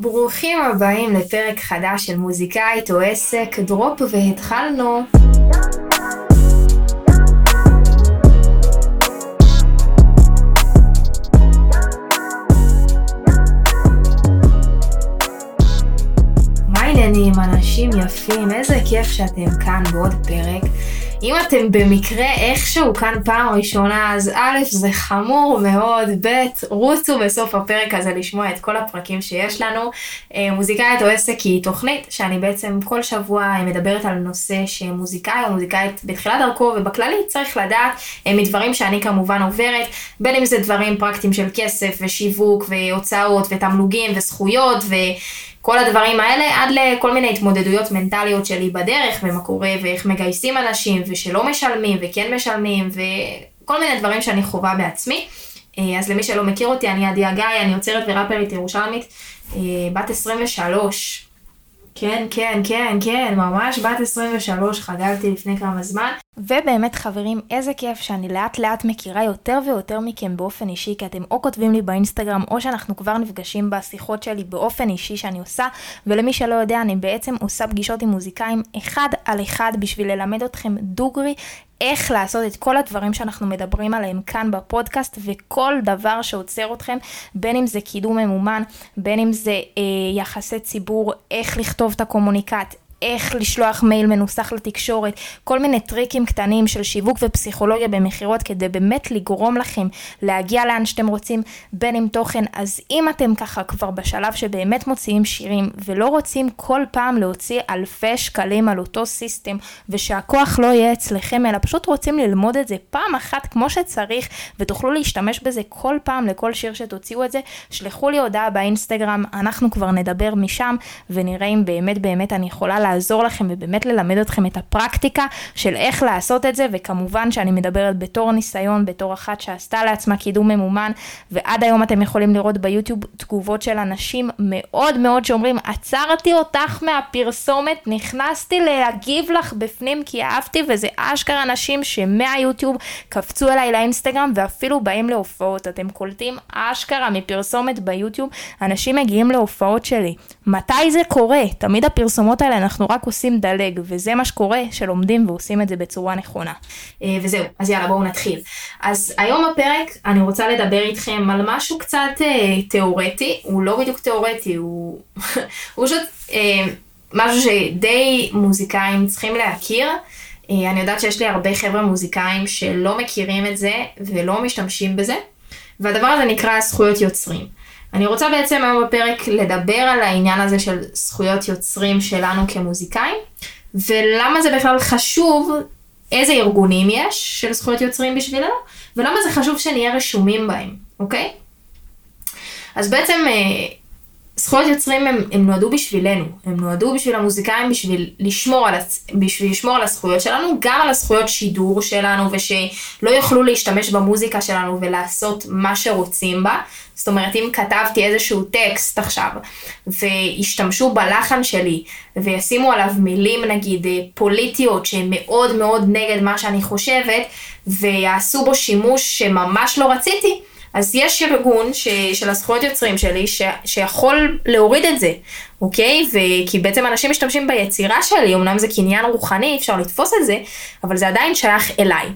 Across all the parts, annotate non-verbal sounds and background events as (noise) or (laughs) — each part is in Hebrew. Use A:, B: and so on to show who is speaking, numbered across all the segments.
A: ברוכים הבאים לפרק חדש של מוזיקאית או עסק, דרופ והתחלנו. מה העניינים אנשים יפים, איזה כיף שאתם כאן בעוד פרק. אם אתם במקרה איכשהו כאן פעם ראשונה, אז א', זה חמור מאוד, ב', רוצו בסוף הפרק הזה לשמוע את כל הפרקים שיש לנו. אה, מוזיקאית או עסק היא תוכנית שאני בעצם כל שבוע מדברת על נושא שמוזיקאי או מוזיקאית בתחילת דרכו ובכללי צריך לדעת אה, מדברים שאני כמובן עוברת, בין אם זה דברים פרקטיים של כסף ושיווק והוצאות ותמלוגים וזכויות ו... כל הדברים האלה, עד לכל מיני התמודדויות מנטליות שלי בדרך, ומה קורה, ואיך מגייסים אנשים, ושלא משלמים, וכן משלמים, וכל מיני דברים שאני חווה בעצמי. אה, אז למי שלא מכיר אותי, אני עדי הגיא, אני יוצרת וראפרית ירושלמית, אה, בת 23. כן, כן, כן, כן, ממש בת 23, חגגתי לפני כמה זמן. ובאמת חברים, איזה כיף שאני לאט לאט מכירה יותר ויותר מכם באופן אישי, כי אתם או כותבים לי באינסטגרם, או שאנחנו כבר נפגשים בשיחות שלי באופן אישי שאני עושה, ולמי שלא יודע, אני בעצם עושה פגישות עם מוזיקאים אחד על אחד בשביל ללמד אתכם דוגרי איך לעשות את כל הדברים שאנחנו מדברים עליהם כאן בפודקאסט, וכל דבר שעוצר אתכם, בין אם זה קידום ממומן, בין אם זה אה, יחסי ציבור, איך לכתוב את הקומוניקט, איך לשלוח מייל מנוסח לתקשורת, כל מיני טריקים קטנים של שיווק ופסיכולוגיה במכירות כדי באמת לגרום לכם להגיע לאן שאתם רוצים, בין אם תוכן. אז אם אתם ככה כבר בשלב שבאמת מוציאים שירים ולא רוצים כל פעם להוציא אלפי שקלים על אותו סיסטם ושהכוח לא יהיה אצלכם, אלא פשוט רוצים ללמוד את זה פעם אחת כמו שצריך ותוכלו להשתמש בזה כל פעם לכל שיר שתוציאו את זה, שלחו לי הודעה באינסטגרם, אנחנו כבר נדבר משם ונראה אם באמת באמת אני יכולה לעזור לכם ובאמת ללמד אתכם את הפרקטיקה של איך לעשות את זה, וכמובן שאני מדברת בתור ניסיון, בתור אחת שעשתה לעצמה קידום ממומן, ועד היום אתם יכולים לראות ביוטיוב תגובות של אנשים מאוד מאוד שאומרים, עצרתי אותך מהפרסומת, נכנסתי להגיב לך בפנים כי אהבתי, וזה אשכרה אנשים שמהיוטיוב קפצו אליי לאינסטגרם ואפילו באים להופעות. אתם קולטים אשכרה מפרסומת ביוטיוב, אנשים מגיעים להופעות שלי. מתי זה קורה? תמיד הפרסומות האלה, אנחנו רק עושים דלג, וזה מה שקורה, שלומדים ועושים את זה בצורה נכונה. אה, וזהו, אז יאללה, בואו נתחיל. אז היום בפרק אני רוצה לדבר איתכם על משהו קצת אה, תיאורטי, הוא לא בדיוק תיאורטי, הוא, (laughs) הוא פשוט אה, משהו שדי מוזיקאים צריכים להכיר. אה, אני יודעת שיש לי הרבה חבר'ה מוזיקאים שלא מכירים את זה ולא משתמשים בזה, והדבר הזה נקרא זכויות יוצרים. אני רוצה בעצם היום בפרק לדבר על העניין הזה של זכויות יוצרים שלנו כמוזיקאים, ולמה זה בכלל חשוב, איזה ארגונים יש של זכויות יוצרים בשבילנו, ולמה זה חשוב שנהיה רשומים בהם, אוקיי? אז בעצם אה, זכויות יוצרים הם, הם נועדו בשבילנו, הם נועדו בשביל המוזיקאים בשביל לשמור, על, בשביל לשמור על הזכויות שלנו, גם על הזכויות שידור שלנו ושלא יוכלו להשתמש במוזיקה שלנו ולעשות מה שרוצים בה. זאת אומרת, אם כתבתי איזשהו טקסט עכשיו והשתמשו בלחן שלי וישימו עליו מילים נגיד פוליטיות שהן מאוד מאוד נגד מה שאני חושבת ויעשו בו שימוש שממש לא רציתי, אז יש ארגון ש, של הזכויות יוצרים שלי ש, שיכול להוריד את זה, אוקיי? כי בעצם אנשים משתמשים ביצירה שלי, אמנם זה קניין רוחני, אפשר לתפוס את זה, אבל זה עדיין שייך אליי.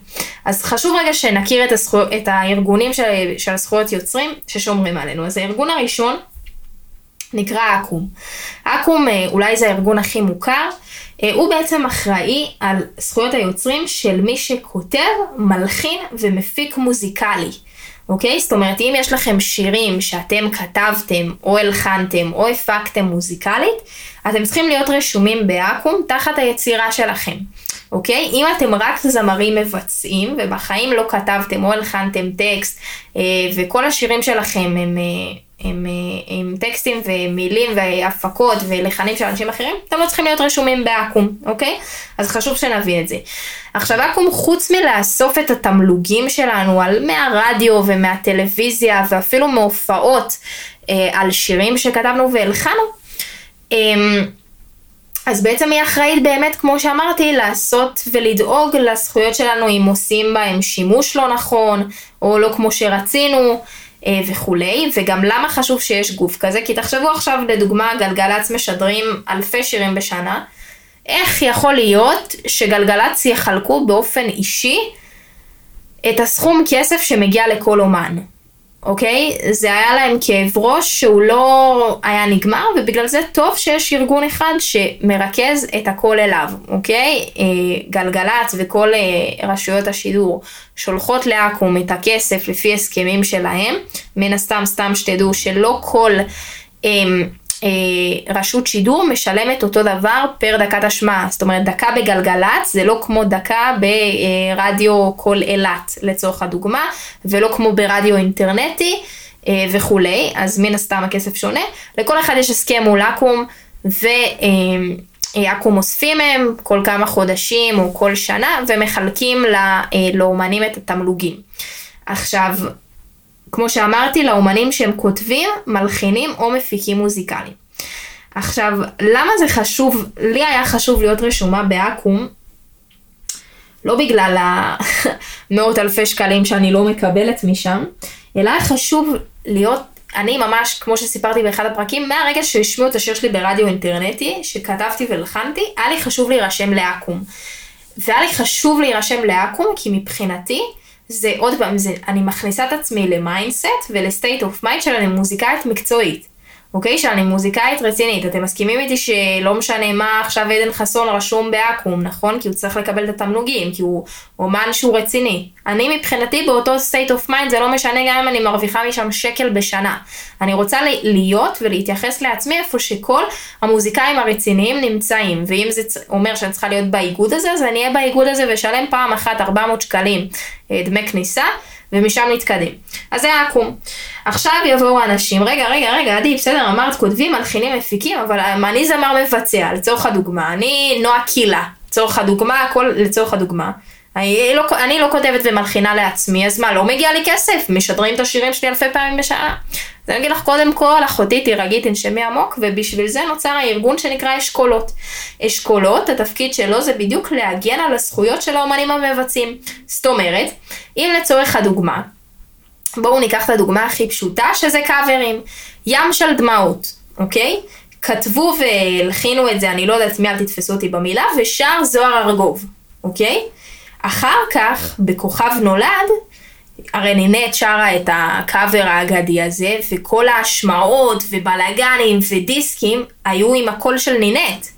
A: אז חשוב רגע שנכיר את, הזכו, את הארגונים של, של הזכויות יוצרים ששומרים עלינו. אז הארגון הראשון נקרא אקו"ם. אקו"ם אה, אולי זה הארגון הכי מוכר. אה, הוא בעצם אחראי על זכויות היוצרים של מי שכותב, מלחין ומפיק מוזיקלי. אוקיי? זאת אומרת, אם יש לכם שירים שאתם כתבתם, או הלחנתם, או הפקתם מוזיקלית, אתם צריכים להיות רשומים באקו"ם תחת היצירה שלכם. אוקיי? אם אתם רק זמרים מבצעים, ובחיים לא כתבתם או הלחנתם טקסט, אה, וכל השירים שלכם הם... אה, עם, אה, עם טקסטים ומילים והפקות ולחנים של אנשים אחרים, אתם לא צריכים להיות רשומים באקו"ם, אוקיי? אז חשוב שנבין את זה. עכשיו אקו"ם חוץ מלאסוף את התמלוגים שלנו על מהרדיו ומהטלוויזיה ואפילו מהופעות אה, על שירים שכתבנו והלחנו, אה, אז בעצם היא אחראית באמת, כמו שאמרתי, לעשות ולדאוג לזכויות שלנו אם עושים בהם שימוש לא נכון, או לא כמו שרצינו. אה, וכולי, וגם למה חשוב שיש גוף כזה, כי תחשבו עכשיו לדוגמה גלגלצ משדרים אלפי שירים בשנה, איך יכול להיות שגלגלצ יחלקו באופן אישי את הסכום כסף שמגיע לכל אומן? אוקיי? זה היה להם כאב ראש שהוא לא היה נגמר, ובגלל זה טוב שיש ארגון אחד שמרכז את הכל אליו, אוקיי? אה, גלגלצ וכל אה, רשויות השידור שולחות לאקו"ם את הכסף לפי הסכמים שלהם. מן הסתם, סתם שתדעו שלא כל... אה, אה, רשות שידור משלמת אותו דבר פר דקת השמעה. זאת אומרת, דקה בגלגלצ זה לא כמו דקה ברדיו כל אילת לצורך הדוגמה, ולא כמו ברדיו אינטרנטי אה, וכולי, אז מן הסתם הכסף שונה. לכל אחד יש הסכם מול אקו"ם, ואקו"ם אוספים מהם כל כמה חודשים או כל שנה, ומחלקים אה, לאומנים את התמלוגים. עכשיו, כמו שאמרתי, לאומנים שהם כותבים, מלחינים או מפיקים מוזיקליים. עכשיו, למה זה חשוב, לי היה חשוב להיות רשומה באקו"ם, לא בגלל המאות (laughs) אלפי שקלים שאני לא מקבלת משם, אלא היה חשוב להיות, אני ממש, כמו שסיפרתי באחד הפרקים, מהרגע שהשמיעו את השיר שלי ברדיו אינטרנטי, שכתבתי ולחנתי, היה לי חשוב להירשם לאקו"ם. והיה לי חשוב להירשם לאקו"ם, כי מבחינתי, זה עוד פעם, זה, אני מכניסה את עצמי ל mindset ול state of mind של אני מוזיקאית מקצועית. אוקיי? שאני מוזיקאית רצינית. אתם מסכימים איתי שלא משנה מה עכשיו עדן חסון רשום באקו"ם, נכון? כי הוא צריך לקבל את התמלוגים, כי הוא אומן שהוא רציני. אני מבחינתי באותו state of mind זה לא משנה גם אם אני מרוויחה משם שקל בשנה. אני רוצה להיות ולהתייחס לעצמי איפה שכל המוזיקאים הרציניים נמצאים. ואם זה אומר שאני צריכה להיות באיגוד הזה, אז אני אהיה באיגוד הזה ואשלם פעם אחת 400 שקלים אה, דמי כניסה. ומשם נתקדם. אז זה העקום. עכשיו יבואו אנשים, רגע, רגע, רגע, עדי, בסדר, אמרת כותבים, מלחינים, מפיקים, אבל אני זמר מבצע, לצורך הדוגמה, אני נועה קילה, לצורך הדוגמה, הכל לצורך הדוגמה. אני לא, אני לא כותבת ומלחינה לעצמי, אז מה, לא מגיע לי כסף? משדרים את השירים שלי אלפי פעמים בשעה? אז אני אגיד לך, קודם כל, אחותי תירגעי, תנשמי עמוק, ובשביל זה נוצר הארגון שנקרא אשכולות. אשכולות, התפקיד שלו זה בדיוק להגן על הזכויות של האומנים המבצעים. זאת אומרת, אם לצורך הדוגמה, בואו ניקח את הדוגמה הכי פשוטה, שזה קאברים. ים של דמעות, אוקיי? כתבו והלחינו את זה, אני לא יודעת מי, אל תתפסו אותי במילה, ושר זוהר ארגוב, אוקיי? אחר כך, בכוכב נולד, הרי נינת שרה את הקאבר האגדי הזה, וכל ההשמעות ובלאגנים ודיסקים היו עם הקול של נינת.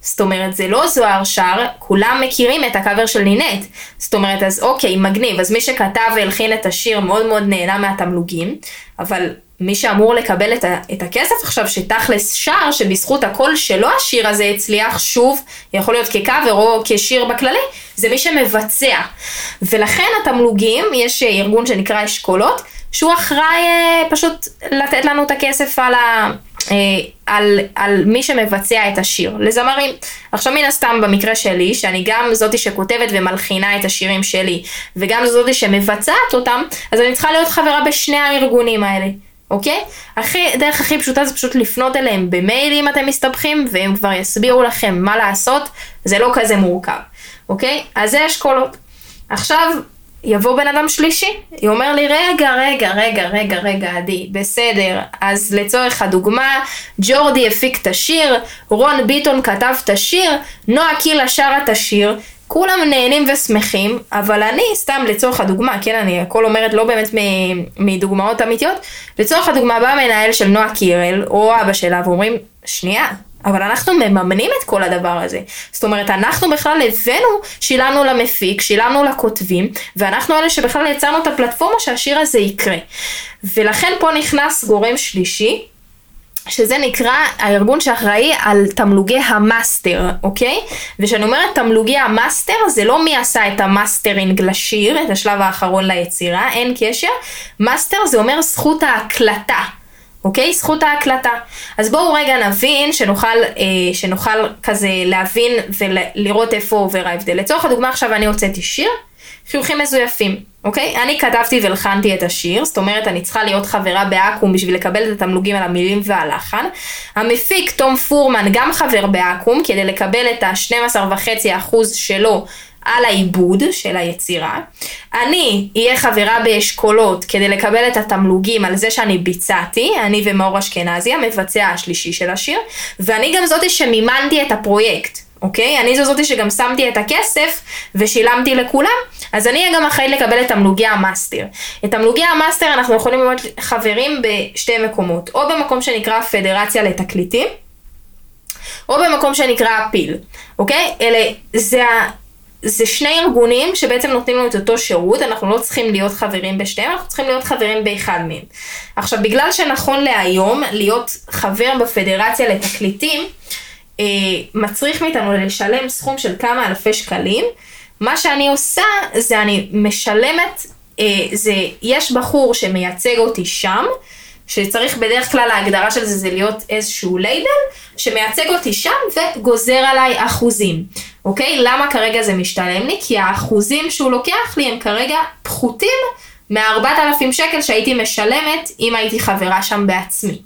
A: זאת אומרת, זה לא זוהר שר, כולם מכירים את הקאבר של נינת. זאת אומרת, אז אוקיי, מגניב, אז מי שכתב והלחין את השיר מאוד מאוד נהנה מהתמלוגים, אבל מי שאמור לקבל את, ה- את הכסף עכשיו, שתכלס שר, שבזכות הקול שלו השיר הזה הצליח, שוב, יכול להיות כקאבר או כשיר בכללי, זה מי שמבצע. ולכן התמלוגים, יש ארגון שנקרא אשכולות, שהוא אחראי אה, פשוט לתת לנו את הכסף על ה... אה, על, על מי שמבצע את השיר, לזמרים. עכשיו מן הסתם במקרה שלי, שאני גם זאתי שכותבת ומלחינה את השירים שלי, וגם זאתי שמבצעת אותם, אז אני צריכה להיות חברה בשני הארגונים האלה. אוקיי? הכי, דרך הכי פשוטה זה פשוט לפנות אליהם במייל אם אתם מסתבכים, והם כבר יסבירו לכם מה לעשות, זה לא כזה מורכב, אוקיי? אז זה אשכולות. עכשיו, יבוא בן אדם שלישי, אומר לי, רגע, רגע, רגע, רגע, רגע, עדי, בסדר, אז לצורך הדוגמה, ג'ורדי הפיק את השיר, רון ביטון כתב את השיר, נועה קילה שרה את השיר, כולם נהנים ושמחים, אבל אני, סתם לצורך הדוגמה, כן, אני הכל אומרת לא באמת מדוגמאות אמיתיות, לצורך הדוגמה בא מנהל של נועה קירל, או אבא שלה, ואומרים, שנייה, אבל אנחנו מממנים את כל הדבר הזה. זאת אומרת, אנחנו בכלל הבאנו, שילמנו למפיק, שילמנו לכותבים, ואנחנו אלה שבכלל יצרנו את הפלטפורמה שהשיר הזה יקרה. ולכן פה נכנס גורם שלישי, שזה נקרא הארגון שאחראי על תמלוגי המאסטר, אוקיי? וכשאני אומרת תמלוגי המאסטר, זה לא מי עשה את המאסטרינג לשיר, את השלב האחרון ליצירה, אין קשר. מאסטר זה אומר זכות ההקלטה. אוקיי? זכות ההקלטה. אז בואו רגע נבין, שנוכל, אה, שנוכל כזה להבין ולראות איפה עובר ההבדל. לצורך הדוגמה עכשיו אני הוצאתי שיר, חיוכים מזויפים, אוקיי? אני כתבתי והלחנתי את השיר, זאת אומרת אני צריכה להיות חברה באקו"ם בשביל לקבל את התמלוגים על המילים והלחן. המפיק תום פורמן גם חבר באקו"ם כדי לקבל את ה-12.5% שלו על העיבוד של היצירה. אני אהיה חברה באשכולות כדי לקבל את התמלוגים על זה שאני ביצעתי, אני ומאור אשכנזי, המבצע השלישי של השיר, ואני גם זאתי שמימנתי את הפרויקט. אוקיי? אני זו זאתי שגם שמתי את הכסף ושילמתי לכולם, אז אני גם אחראית לקבל את תמלוגי המאסטר. את תמלוגי המאסטר אנחנו יכולים להיות חברים בשתי מקומות, או במקום שנקרא פדרציה לתקליטים, או במקום שנקרא הפי"ל, אוקיי? אלה, זה, זה שני ארגונים שבעצם נותנים לנו את אותו שירות, אנחנו לא צריכים להיות חברים בשתיהם, אנחנו צריכים להיות חברים באחד מהם. עכשיו, בגלל שנכון להיום להיות חבר בפדרציה לתקליטים, מצריך מאיתנו לשלם סכום של כמה אלפי שקלים, מה שאני עושה זה אני משלמת, אה, זה, יש בחור שמייצג אותי שם, שצריך בדרך כלל ההגדרה של זה זה להיות איזשהו לייבל, שמייצג אותי שם וגוזר עליי אחוזים, אוקיי? למה כרגע זה משתלם לי? כי האחוזים שהוא לוקח לי הם כרגע פחותים מ-4,000 שקל שהייתי משלמת אם הייתי חברה שם בעצמי.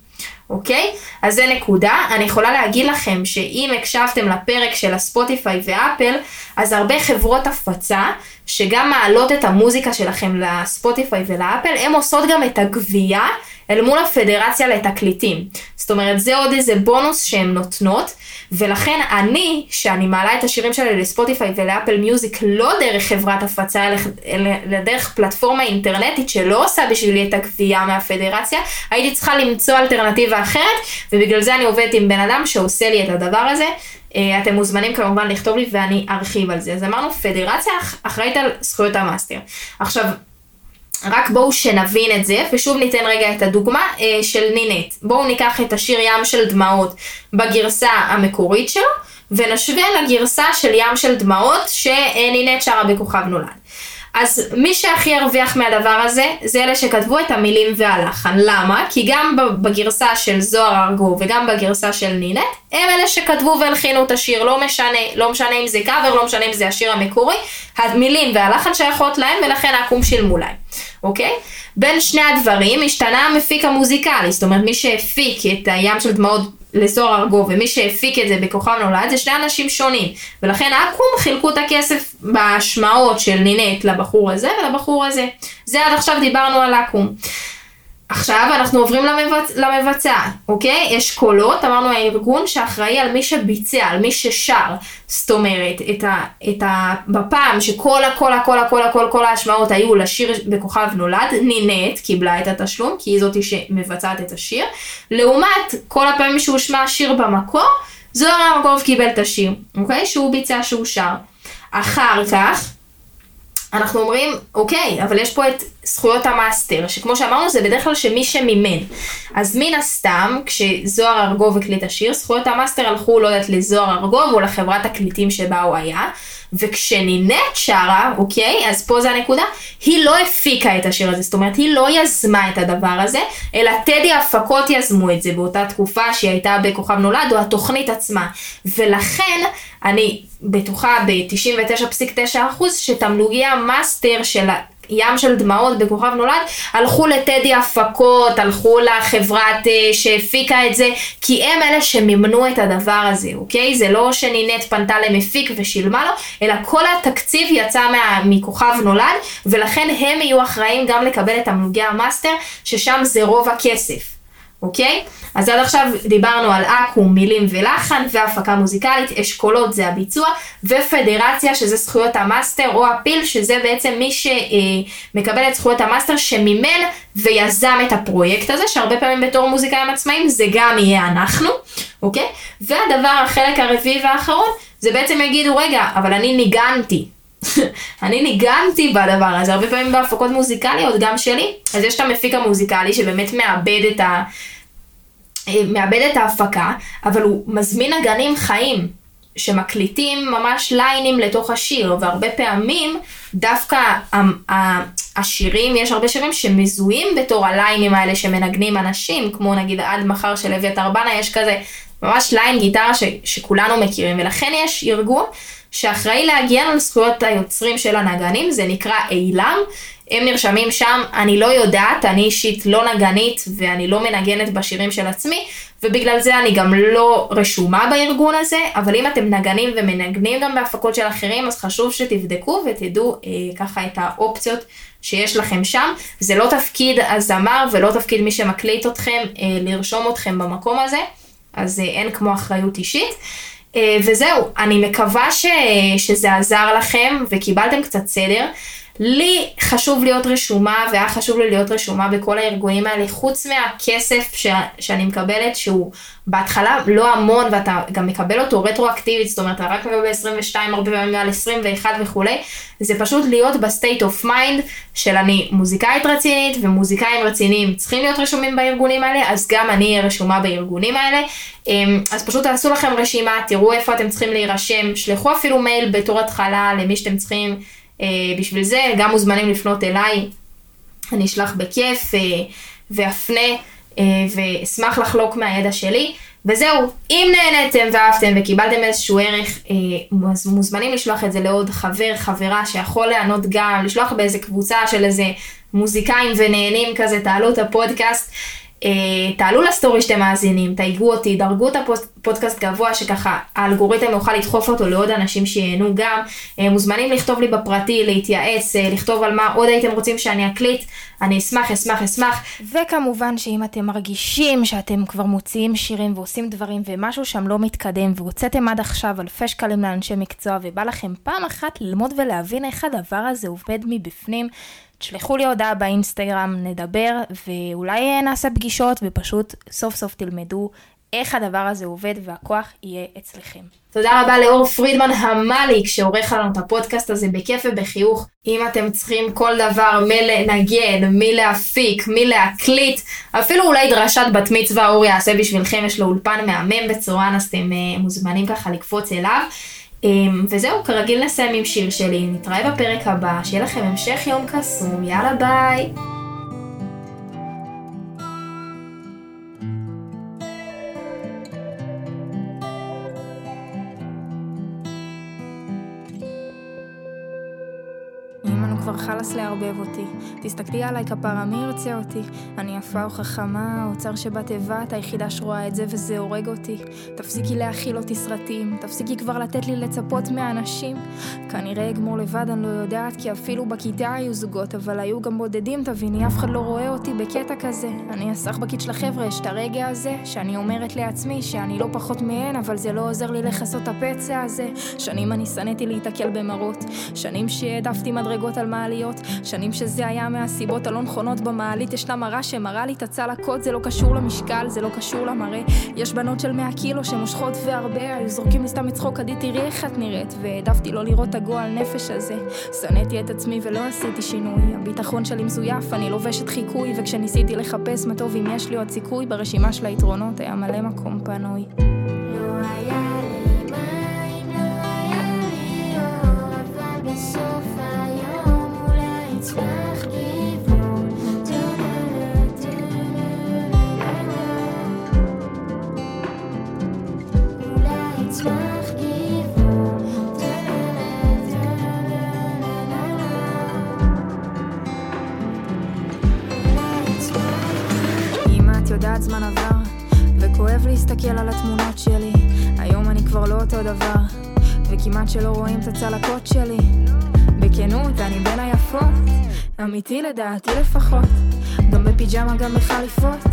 A: אוקיי? אז זה נקודה. אני יכולה להגיד לכם שאם הקשבתם לפרק של הספוטיפיי ואפל, אז הרבה חברות הפצה, שגם מעלות את המוזיקה שלכם לספוטיפיי ולאפל, הן עושות גם את הגבייה אל מול הפדרציה לתקליטים. זאת אומרת, זה עוד איזה בונוס שהן נותנות, ולכן אני, שאני מעלה את השירים שלי לספוטיפיי ולאפל מיוזיק לא דרך חברת הפצה, אלא דרך פלטפורמה אינטרנטית שלא עושה בשבילי את הגבייה מהפדרציה, הייתי צריכה למצוא אלטרנטיבה אחרת, ובגלל זה אני עובדת עם בן אדם שעושה לי את הדבר הזה. אה, אתם מוזמנים כמובן לכתוב לי ואני ארחיב על זה. אז אמרנו, פדרציה אחראית על זכויות המאסטר. עכשיו, רק בואו שנבין את זה, ושוב ניתן רגע את הדוגמה אה, של נינט. בואו ניקח את השיר ים של דמעות בגרסה המקורית שלו, ונשווה לגרסה של ים של דמעות שנינט שרה בכוכב נולד. אז מי שהכי ירוויח מהדבר הזה, זה אלה שכתבו את המילים והלחן. למה? כי גם בגרסה של זוהר ארגוב וגם בגרסה של נינט, הם אלה שכתבו והלחינו את השיר, לא משנה, לא משנה אם זה קאבר, לא משנה אם זה השיר המקורי, המילים והלחן שייכות להם ולכן העקום שילמו להם, אוקיי? בין שני הדברים השתנה המפיק המוזיקלי, זאת אומרת מי שהפיק את הים של דמעות לזוהר ארגוב ומי שהפיק את זה בכוכב נולד זה שני אנשים שונים ולכן אקו"ם חילקו את הכסף בהשמעות של נינט לבחור הזה ולבחור הזה. זה עד עכשיו דיברנו על אקו"ם. עכשיו אנחנו עוברים למבצ... למבצע, אוקיי? אשכולות, אמרנו הארגון שאחראי על מי שביצע, על מי ששר. זאת אומרת, את ה... את ה... בפעם שכל הכל הכל הכל הכל כל ההשמעות היו לשיר בכוכב נולד, נינט קיבלה את התשלום, כי היא זאתי שמבצעת את השיר. לעומת כל הפעמים שהושמע השיר במקור, זוהר ארגוב קיבל את השיר, אוקיי? שהוא ביצע, שהוא שר. אחר כך, אנחנו אומרים, אוקיי, אבל יש פה את זכויות המאסטר, שכמו שאמרנו זה בדרך כלל שמי שמימן. אז מן הסתם, כשזוהר ארגוב הקליט השיר, זכויות המאסטר הלכו, לא יודעת, לזוהר ארגוב או לחברת תקליטים שבה הוא היה, וכשנינט שרה, אוקיי, אז פה זה הנקודה, היא לא הפיקה את השיר הזה, זאת אומרת, היא לא יזמה את הדבר הזה, אלא טדי הפקות יזמו את זה באותה תקופה שהיא הייתה בכוכב נולד, או התוכנית עצמה. ולכן, אני בטוחה ב-99.9% שתמלוגי המאסטר של ים של דמעות בכוכב נולד, הלכו לטדי הפקות, הלכו לחברת uh, שהפיקה את זה, כי הם אלה שמימנו את הדבר הזה, אוקיי? זה לא שנינט פנתה למפיק ושילמה לו, אלא כל התקציב יצא מה, מכוכב נולד, ולכן הם יהיו אחראים גם לקבל את תמלוגי המאסטר, ששם זה רוב הכסף. אוקיי? אז עד עכשיו דיברנו על אקו"ם, מילים ולחן, והפקה מוזיקלית, אשכולות זה הביצוע, ופדרציה שזה זכויות המאסטר, או הפי"ל שזה בעצם מי שמקבל את זכויות המאסטר שמימן ויזם את הפרויקט הזה, שהרבה פעמים בתור מוזיקאים עצמאיים זה גם יהיה אנחנו, אוקיי? והדבר, החלק הרביעי והאחרון, זה בעצם יגידו, רגע, אבל אני ניגנתי, (laughs) אני ניגנתי בדבר הזה, הרבה פעמים בהפקות מוזיקליות, גם שלי. אז יש את המפיק המוזיקלי שבאמת מאבד את, ה... אה, מאבד את ההפקה, אבל הוא מזמין נגנים חיים, שמקליטים ממש ליינים לתוך השיר, והרבה פעמים דווקא השירים, יש הרבה שירים שמזוהים בתור הליינים האלה שמנגנים אנשים, כמו נגיד עד מחר של אביתר בנה, יש כזה ממש ליין גיטרה ש, שכולנו מכירים, ולכן יש ארגון שאחראי להגן על זכויות היוצרים של הנגנים, זה נקרא אילם. הם נרשמים שם, אני לא יודעת, אני אישית לא נגנית ואני לא מנגנת בשירים של עצמי, ובגלל זה אני גם לא רשומה בארגון הזה, אבל אם אתם נגנים ומנגנים גם בהפקות של אחרים, אז חשוב שתבדקו ותדעו אה, ככה את האופציות שיש לכם שם. זה לא תפקיד הזמר ולא תפקיד מי שמקליט אתכם אה, לרשום אתכם במקום הזה, אז אה, אין כמו אחריות אישית. אה, וזהו, אני מקווה ש, שזה עזר לכם וקיבלתם קצת סדר. לי חשוב להיות רשומה, והיה חשוב לי להיות רשומה בכל הארגונים האלה, חוץ מהכסף ש, שאני מקבלת, שהוא בהתחלה לא המון, ואתה גם מקבל אותו רטרואקטיבית, זאת אומרת, אתה רק מקבל 22, הרבה פעמים מעל 21 וכולי, זה פשוט להיות ב state of mind של אני מוזיקאית רצינית, ומוזיקאים רציניים צריכים להיות רשומים בארגונים האלה, אז גם אני אהיה רשומה בארגונים האלה. אמ, אז פשוט תעשו לכם רשימה, תראו איפה אתם צריכים להירשם, שלחו אפילו מייל בתור התחלה למי שאתם צריכים. אה, בשביל זה גם מוזמנים לפנות אליי, אני אשלח בכיף אה, ואפנה אה, ואשמח לחלוק מהידע שלי. וזהו, אם נהניתם ואהבתם וקיבלתם איזשהו ערך, אז מוזמנים לשלוח את זה לעוד חבר, חברה שיכול לענות גם, לשלוח באיזה קבוצה של איזה מוזיקאים ונהנים כזה, תעלו את הפודקאסט. אה, תעלו לסטורי שאתם מאזינים, תייגו אותי, דרגו את הפודקאסט גבוה שככה האלגוריתם יוכל לדחוף אותו לעוד אנשים שייהנו גם. אה, מוזמנים לכתוב לי בפרטי, להתייעץ, אה, לכתוב על מה עוד הייתם רוצים שאני אקליט, אני אשמח, אשמח, אשמח. וכמובן שאם אתם מרגישים שאתם כבר מוציאים שירים ועושים דברים ומשהו שם לא מתקדם והוצאתם עד עכשיו אלפי שקלים לאנשי מקצוע ובא לכם פעם אחת ללמוד ולהבין איך הדבר הזה עובד מבפנים, תשלחו לי הודעה באינסטגרם, נדבר, ואולי נעשה פגישות, ופשוט סוף סוף תלמדו איך הדבר הזה עובד, והכוח יהיה אצלכם. תודה רבה לאור פרידמן המליק שעורך לנו את הפודקאסט הזה בכיף ובחיוך. אם אתם צריכים כל דבר מלנגן, מלהפיק, מלהקליט, אפילו אולי דרשת בת מצווה אור יעשה בשבילכם, יש לו אולפן מהמם בצורה, אז אתם uh, מוזמנים ככה לקפוץ אליו. אמ, וזהו, כרגיל נסיים עם שיר שלי, נתראה בפרק הבא, שיהיה לכם המשך יום קסום, יאללה ביי! חלאס לערבב אותי. תסתכלי עליי כפרה, מי ירצה אותי? אני יפה או חכמה, האוצר שבתיבה, את היחידה שרואה את זה וזה הורג אותי. תפסיקי להכיל אותי סרטים, תפסיקי כבר לתת לי לצפות מהאנשים. כנראה אגמור לבד, אני לא יודעת, כי אפילו בכיתה היו זוגות, אבל היו גם בודדים, תביני, אף אחד לא רואה אותי בקטע כזה. אני הסחבקית של החבר'ה, יש את הרגע הזה, שאני אומרת לעצמי שאני לא פחות מהן, אבל זה לא עוזר לי לכסות את הפצע הזה. שנים אני שנאתי להיתקל במראות, שנים שהעדפתי מדרגות על מעליות שנים שזה היה מהסיבות הלא נכונות במעלית ישנה מראה שמראה לי את הצלקות זה לא קשור למשקל, זה לא קשור למראה. יש בנות של 100 קילו שמושכות והרבה היו זורקים לי סתם את צחוק עדי תראי איך את נראית. והעדפתי לא לראות את הגועל נפש הזה. שנאתי את עצמי ולא עשיתי שינוי. הביטחון שלי מזויף, אני לובשת חיקוי וכשניסיתי לחפש מה טוב אם יש לי עוד סיכוי ברשימה של היתרונות היה מלא מקום פנוי יודעת זמן עבר, וכואב להסתכל על התמונות שלי. היום אני כבר לא אותו דבר, וכמעט שלא רואים את הצלקות שלי. בכנות, אני בין היפות, אמיתי לדעתי לפחות. גם בפיג'מה, גם בחליפות.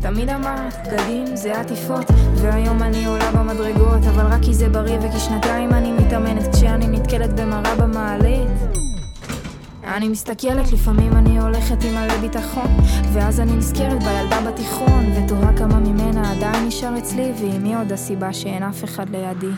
A: תמיד אמרת, בגדים זה עטיפות והיום אני עולה במדרגות אבל רק כי זה בריא וכי שנתיים אני מתאמנת כשאני נתקלת במראה במעלית אני מסתכלת, לפעמים אני הולכת עם מלא ביטחון ואז אני נזכרת בילדה בתיכון ותוהה כמה ממנה עדיין נשאר אצלי ואם היא עוד הסיבה שאין אף אחד לידי